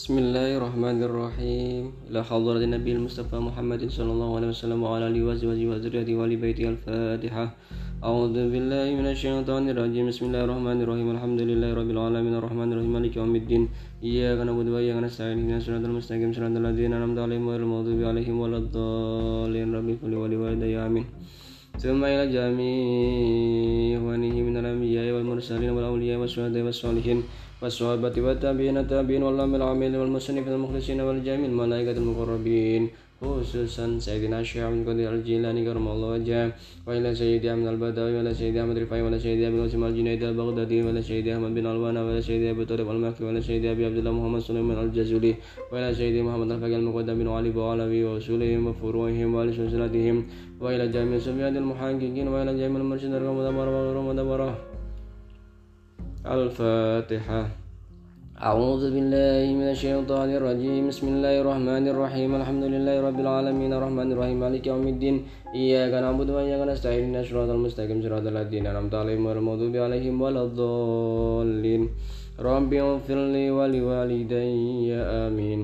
بسم الله الرحمن الرحيم إلى حضرة النبي المصطفى محمد صلى الله عليه وسلم وعلى آله وصحبه وذريته وآل بيته الفاتحة أعوذ بالله من الشيطان الرجيم بسم الله الرحمن الرحيم الحمد لله رب العالمين الرحمن الرحيم مالك يوم الدين إياك نعبد وإياك نستعين اهدنا الصراط المستقيم صراط الذين أنعمت عليهم غير المغضوب عليهم ولا الضالين ربي كل ولوالدي آمين ثم إلى جميع إخوانه من الأنبياء والمرسلين والأولياء والشهداء والصالحين والصحابة والتابعين التابعين والأمم العاملين والمسلمين المخلصين والجميع الملائكة المقربين. خصوصا سيدنا الشيخ عبد القادر الجيلاني كرم الله وجهه وإلى سيدي أحمد البدوي وإلى سيدي أحمد رفاعي وإلى سيدي أبي القاسم الجنيدي البغدادي وإلى سيدي أحمد بن الوانا وإلى سيدي أبي طارق المكي وإلى سيدي أبي عبد الله محمد سليمان الجزولي وإلى سيدي محمد الفقيه المقدم بن علي وعلوي وأصولهم وفروعهم ولسلسلتهم وإلى جميع سبيان المحققين وإلى جميع المرشدين المدبرة وغير مدبرة الفاتحة. أعوذ بالله من الشيطان الرجيم. بسم الله الرحمن الرحيم. الحمد لله رب العالمين. الرحمن الرحيم. مالك يوم الدين. إياك نعبد وإياك نستعين. اهدنا الصراط المستقيم. صراط الذين أنعمت عليهم غير المغضوب عليهم ولا الضالين. رب اغفر لي ولوالدي. آمين.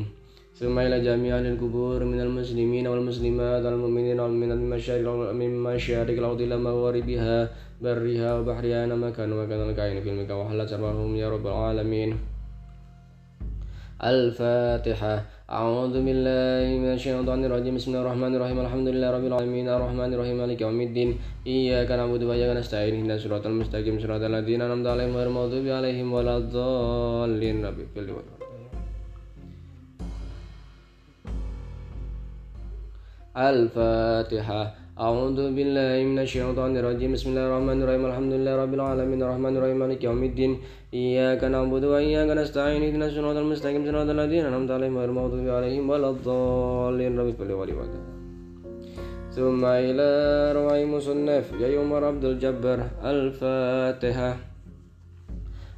ثم إلى جميع أهل القبور من المسلمين والمسلمات والمؤمنين والمؤمنات من مشارق الأرض إلى مغاربها. برها وبحرها أينما كانوا وكان الكائن في المكان وحلت أرواحهم يا رب العالمين الفاتحة أعوذ بالله من الشيطان الرجيم بسم الله الرحمن الرحيم الحمد لله رب العالمين الرحمن الرحيم مالك يوم الدين إياك نعبد وإياك نستعين اهدنا الصراط المستقيم صراط الذين أنعمت عليهم غير المغضوب عليهم ولا الضالين رب اغفر الفاتحة أعوذ بالله من الشيطان الرجيم. بسم الله الرحمن الرحيم. الحمد لله رب العالمين. الرحمن الرحيم. مالك يوم الدين. إياك نعبد وإياك نستعين. اهدنا الصراط المستقيم. صراط الذين أنعمت عليهم غير المغضوب عليهم ولا الضالين. رب اغفر لي ثم إلى رواي مصنف. يا عمر عبد الجبار الفاتحة.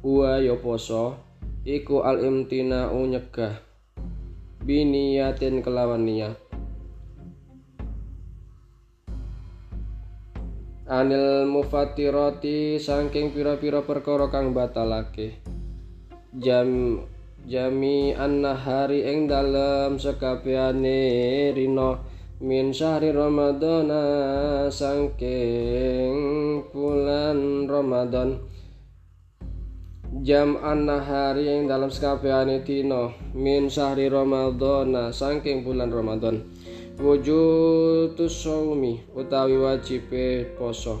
Huwa ya poso iku al imtina'u nyegah biniyatin kelawan niat. Anil mufatirati saking pira-pira perkara kang batalake. Jam jami annahari ing dalem sekabehane rino min syahri ramadana saking bulan ramadan jam an-nahari yang dalam sekabehane dina min syahri ramadhana saking bulan Ramadan wujudus saumi utawi wajibe poso.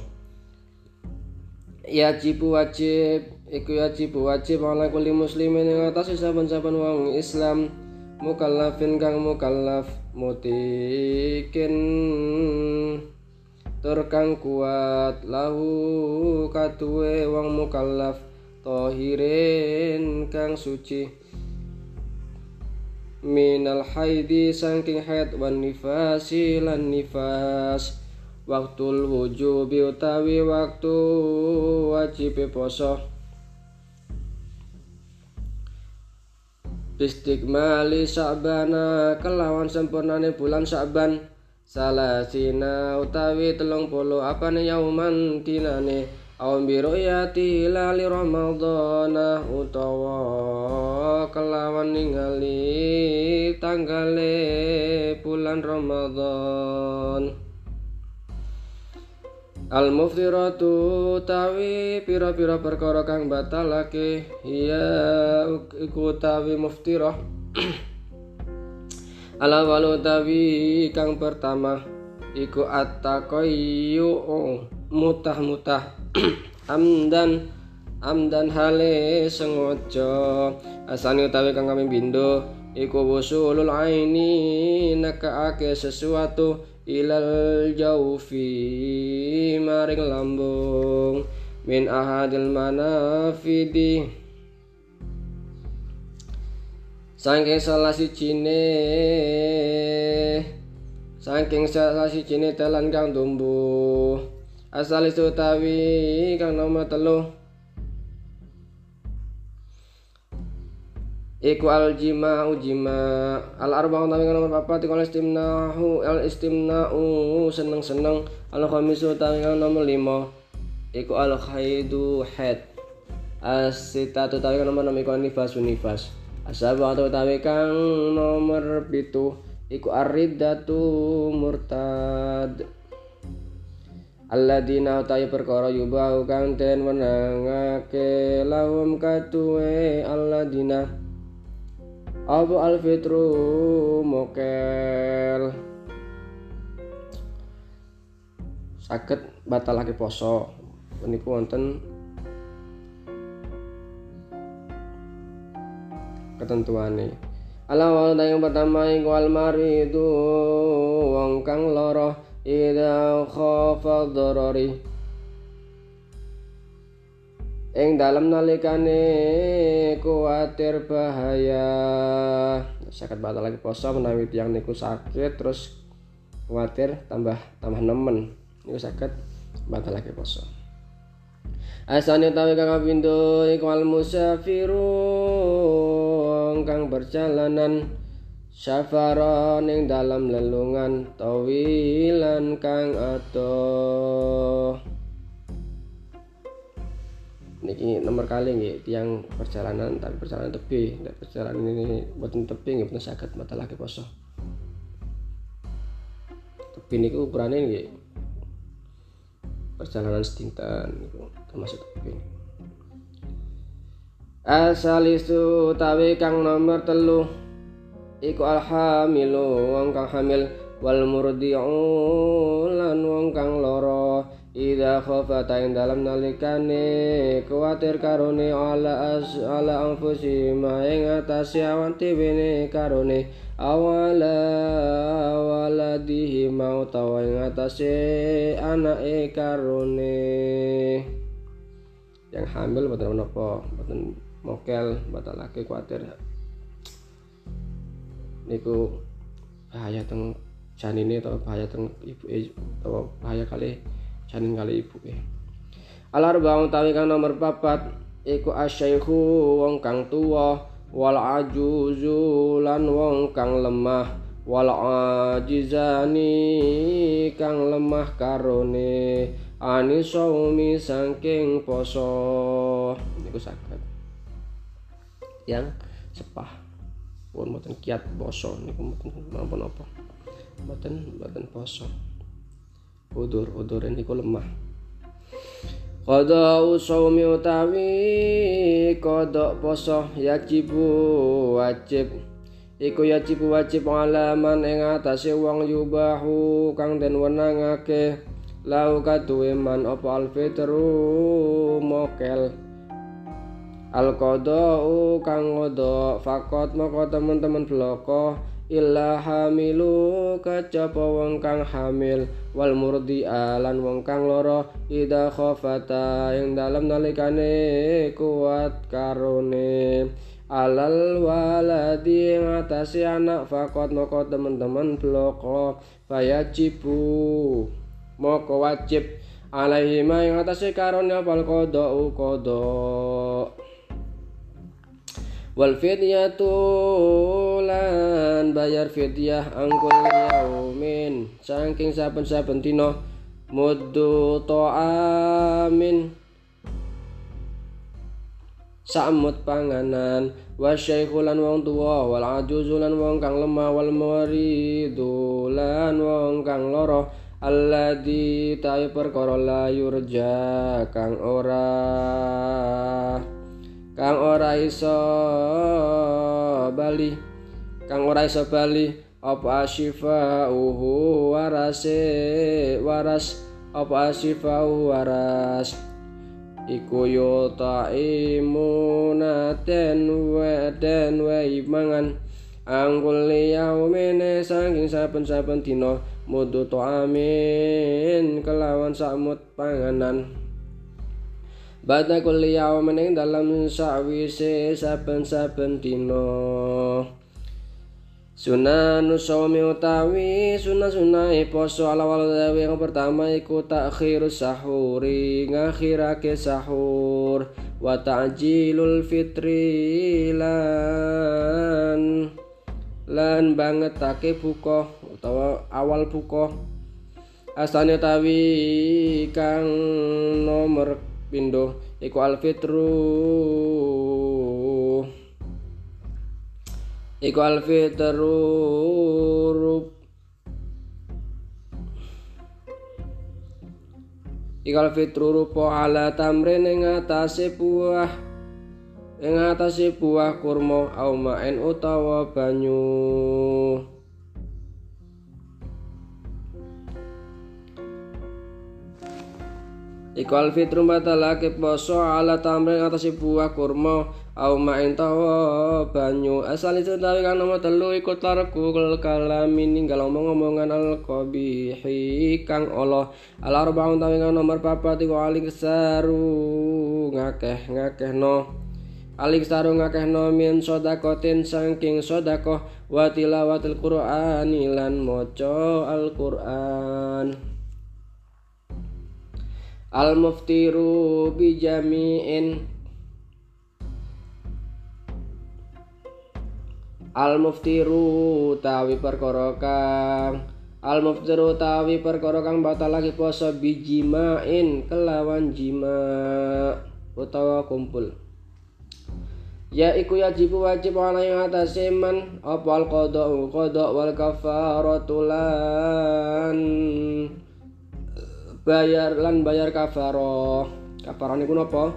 Yajibu wajib iku yajibu wajib ala kulli muslimin ing atas saben-saben wong Islam mukallafin kang mukallaf mutikin. Tur kang kuat lahu katuwe wong mukallaf tohirin kang suci. Minal haidi saking haid wan nifasi lan nifas. Waktul wujubi utawi waktu wajib poso. Istikmali Sa'bana kelawan sempurnane bulan Sa'ban. Salasina utawi telung puluh apane yauman dinane aw biroyati lali ramadhana utawa kelawan ningali tanggale bulan Ramadan Al muftiratu tawi pira-pira perkara kang batalake ya iku tawi muftirah. Ala walu tawi kang pertama iku at-taqayyu mutah-mutah amdan amdan hale sengaja asane utawi kang kami bindo iku wusulul aini nakaake sesuatu ilal jaufi maring lambung min ahadil manafidi. Saking salah sijine saking salah sijine dalan kang tumbuh asal utawi kang nomor telu. Iku al jima ujima. Al arba'u tawi nomor papat iku al istimnahu al istimna'u seneng seneng al khamisu tawi nomor lima iku al khaidu asita tawi nomor nomor iku nifas nifas asabu tawi kang nomor pitu iku aridatu murtad Alladina utai perkara yubau kang den menangake lahum katuwe alladina. Abu Alfitru mokel? Sakit batal lagi poso. Penipu wonten ketentuan nih Ala yang pertama iku almari itu wong kang loro ida khafa dharari ing dalam nalikane kuatir bahaya. Sakit batal lagi poso menawi tiang niku sakit terus kuatir tambah tambah nemen. Niku sakit batal lagi poso. Asane tawi kang kapindho iku al musafiru kang perjalanan Syafaron ing dalam lelungan tawilan kang atuh niki nomor kali nih tiang perjalanan tapi perjalanan tepi. Dan perjalanan ini buat tepi nggak pernah sakit mata lagi poso. Tepi niku ukurannya nih perjalanan setintan niku termasuk tepi. Asal isu tawi kang nomor telu iku alhamilu wong kang hamil. Wal murdi'u lan wong kang loro Ida khafata ing dalam nalikane kuatir karone ala as ala anfusi ing atase awan tibene karone. Awala waladihi mau tawa ing atase anake karone. Yang hamil boten menapa boten mokel batalake kuatir niku bahaya teng janine atau bahaya teng ibu atau bahaya kali janin kali ibu ke alar bang tawi kang nomor papat iku asyaihu wong kang tuwa wal ajuzu lan wong kang lemah wal ajizani kang lemah karone ani saumi saking poso. Niku saged. Yang sepah pun mboten kiat poso niku mboten napa-napa mboten mboten poso. Udur udur ini ku lemah. Kodok usawmi utawi kodok poso yajibu wajib. Iku yajibu wajib alaman ing atase wong yubahu kang den wenangake. Lau kaduwe man apa alfitru mokel al kang ngodok fakot moko teman-teman bloko. Illa hamilu kacapa wong kang hamil. Wal murdi alan wong kang loro ida khofata yang dalam nalikane kuat karone. Alal waladi ngatasi anak fakot moko teman-teman bloko. Fayajibu moko wajib. Alaihi ma yang atase karone apal kodok kodok wal fidyatu lan bayar fidyah angkul yaumin. Saking saben-saben dina muddu ta'amin. Samut panganan. Wasyaikhu lan wong tuwa wal ajuzu lan wong kang lemah wal maridu lan wong kang loro. Alladzi ta'i perkara la yurja kang ora kang ora iso bali kang ora iso bali apa asyifa uhu warase waras apa asyifa waras. Iku yo taimuna ten we den we mangan anggul yaumene saking saben-saben dina mudu to amin kelawan samut panganan Bada kulli yaumin ing dalam sawise saben-saben dina. Sunanu sawmi utawi sunah-sunahe poso ala wal yang pertama iku takhirus sahuri ngakhirake sahur. Wa ta'jilul fitri lan lan bangetake buka utawa awal buka asane utawi kang nomor pindho iku alfitru. Iku alfitru. Ikal fitru rupa ala tamrin ing atase buah. Ing atase buah kurma au maen utawa banyu Iku alfitru batalake poso ala tamrin atase buah kurma au ma'in tawa banyu. Asal itu tawi kang nomor telu iku tarku kalami ninggal omong-omongan al qabihi kang Allah. Al arba'un tawi kang nomor papat iku alik saru ngakeh ngakeh no. Alik saru ngakeh no min sodakotin saking sodakoh wa tilawatil qur'ani lan maca al qur'an al muftiru bi jami'in al muftiru tawi perkara kang al muftiru tawi perkara kang batal lagi poso bijimain kelawan jima utawa kumpul. Ya iku yajibu wajib ana ing atase man apa al qada qada wal kafaratu lan bayar lan bayar kafaroh. Kafaroh niku napa?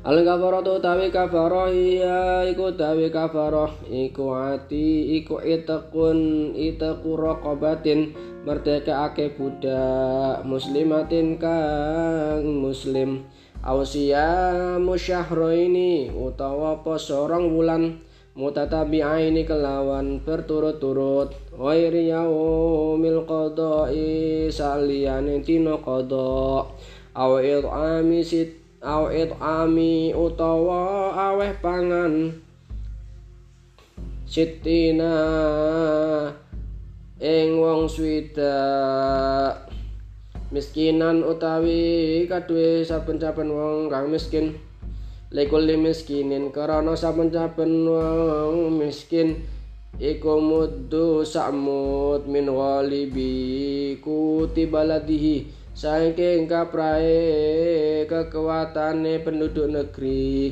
Al kafaroh tu tawi kafaroh iya iku tawi kafaroh. Iku ati iku itakun itaku raqabatin merdekaake budak muslimatin kang muslim. Ausia musyahroini utawa apa sorong wulan mutatabi'aini kelawan berturut-turut. Ghairi yaumil qada'i saliyane dina qada. Aw it'ami sit aw it'ami utawa aweh pangan. Sitina ing wong swidak miskinan utawi kaduwe saben-saben wong kang miskin Lekuli miskinin karena saben-saben wong miskin iku muddu sa'mud min ghalibi kuti baladihi saking kaprae kekuatane penduduk negeri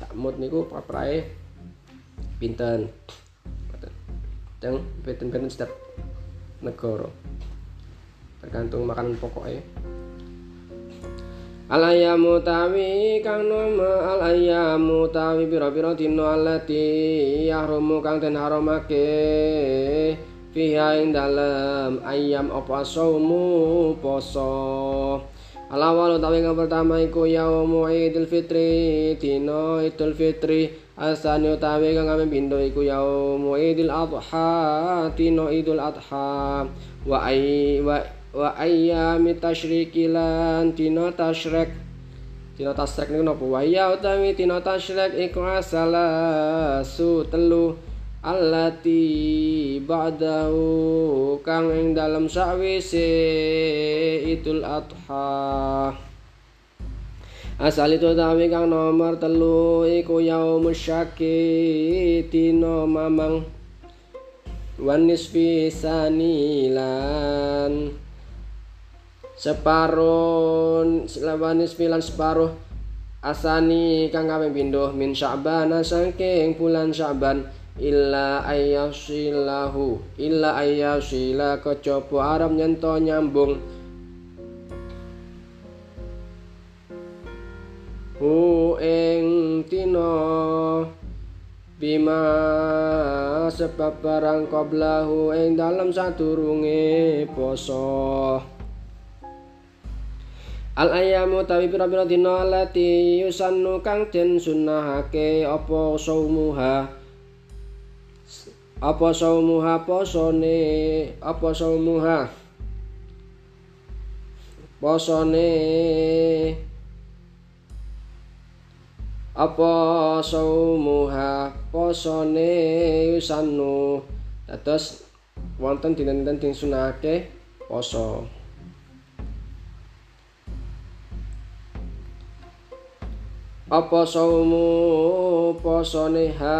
sa'mud niku kaprae pinten teng pinten-pinten setiap negara tergantung makanan pokoknya Alayamu tawi kang nama alayamu tawi pira-pira dina alati yahrumu kang den haramake fiha ing dalem ayam apa saumu poso. Alawal utawi kang pertama iku yaumu Idul Fitri dina Idul Fitri. Asani utawi kang kami pindho iku yaumu Idul Adha dina Idul Adha. Wa ai wa wa ayyami tasyriki lan dina tasyrek dina tasyrek niku napa? Wa ya utawi dina tasyrek iku asala su telu allati ba'dahu kang ing dalem sawise idul adha. Asal itu tawi kang nomor telu iku yaumul syaki dina mamang. Wanisfi sanilan separuh lawanis filan separuh asani kang kaping pindho min Sya'ban saking bulan Sya'ban illa ayyasilahu illa ayyasila kejaba arep nyento nyambung. Hu ing tino bima sebab barang qablahu ing dalam sadurunge poso Al ayamu tawi pira-pira dina lati yusannu kang den sunnahake apa saumuha? Apa saumuha posone? Apa saumuha? Posone? Apa saumuha posone? Yusannu. Dados wonten dinten-dinten sing sunahake poso apa saumu? Posone ha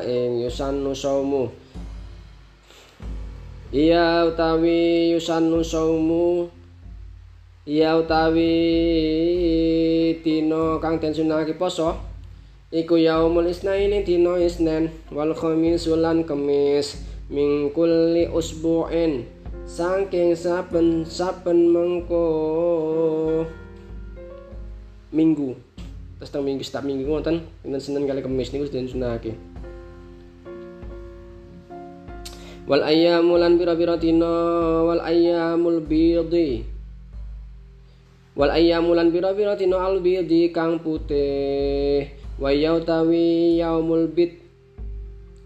ing yusannu saumu? Iya utawi yusannu saumu. Iya utawi dina kang den sunahake poso. Iku yaumul isnaini dina isnen wal khamis lan kemis min kulli usbu'in saking saben-saben mengko minggu terus tang minggu setiap minggu ngoten dinten Senin kali Kamis niku sedaya sunahake wal ayyamu lan pira-pira dina wal ayyamul bidhi. Wal ayyamu lan pira-pira dina al bidhi kang putih. Wa yautawi yaumul bid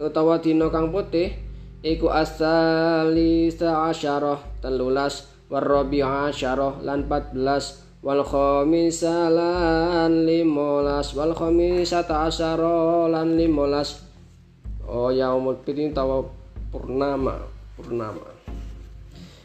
utawa dina kang putih iku asali sa'asyarah telulas warrabi asyarah lan 14 wal khamisalan limolas wal khamisata asyara lan limolas. Oh yaumul fitri tawa purnama purnama.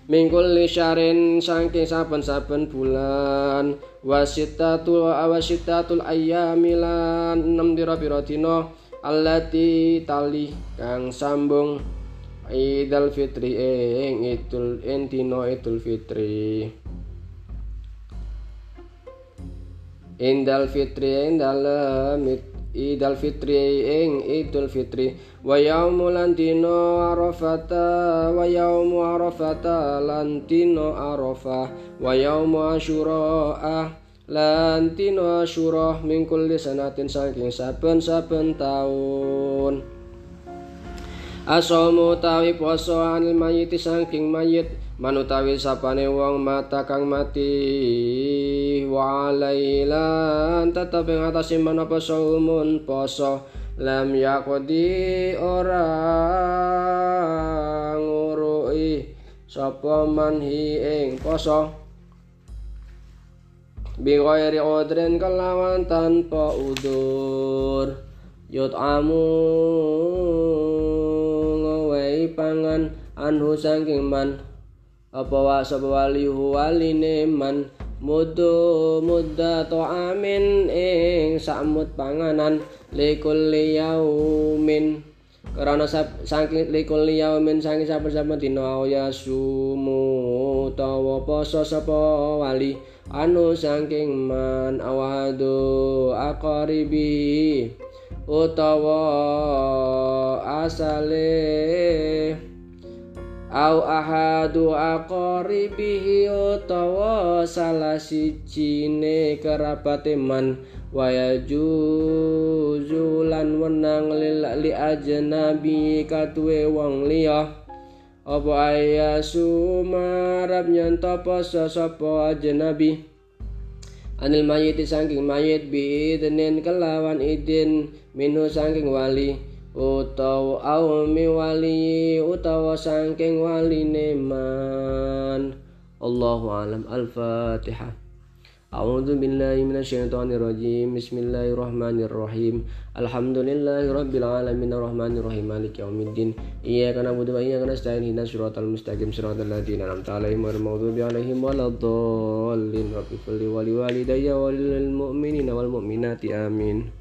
Mingkul lisyarin saking saben-saben bulan wasitatul awasitatul ayyamilan enam dira-pira dina allati tali kang sambung Idul Fitri ing Idul Intino Idul Fitri Indal fitri ing dalem Idul Fitri ing Idul Fitri. Wa yaumul dina Arafata wa yaumu Arafata dina Arafah. Wa yaumu Asyura lan dina Asyura min kulli sanatin saking saben-saben taun. Asomu tawi poso anil mayit saking mayit manutawi sapane wong mata kang mati. Wa lailan tetep ing atase menapa saumun poso. Lam yakodi ora ngurui sapa manhi ing poso. Bighairi udrin kelawan tanpa udur. Yut'amu ngawai pangan anhu sangking man apa wa sapa wali waline man? Mudu mudda amin ing samut panganan likul yaumin. Karena saking likul yaumin saking saben-saben dina ya sumu utawa poso sapa wali. Anu saking man awadu aqaribi utawa asale au ahadu aqaribihi utawa salah sijine kerabate man wa yajuzulan wenang li ajnabi katuwe wong liya. Apa ayasu marab nyanto poso sapa ajnabi? Anil mayit saking mayit bi kelawan idin minu saking wali utawa aumi wali utawa saking waline man. Allahu alam. al-Fatihah. A'udzu billahi minasyaitonir rajim Bismillahirrahmanirrahim. Alhamdulillahi rabbil alamin. Arrahmanir rahim maliki yaumiddin. Iyyaka na'budu wa iyyaka nasta'in. Ihdinas siratal mustaqim. Siratal ladzina an'amta 'alaihim ghairil maghdubi 'alaihim waladdallin. Rabbi fili wali walidayya walil mu'minina wal mu'minati. Amin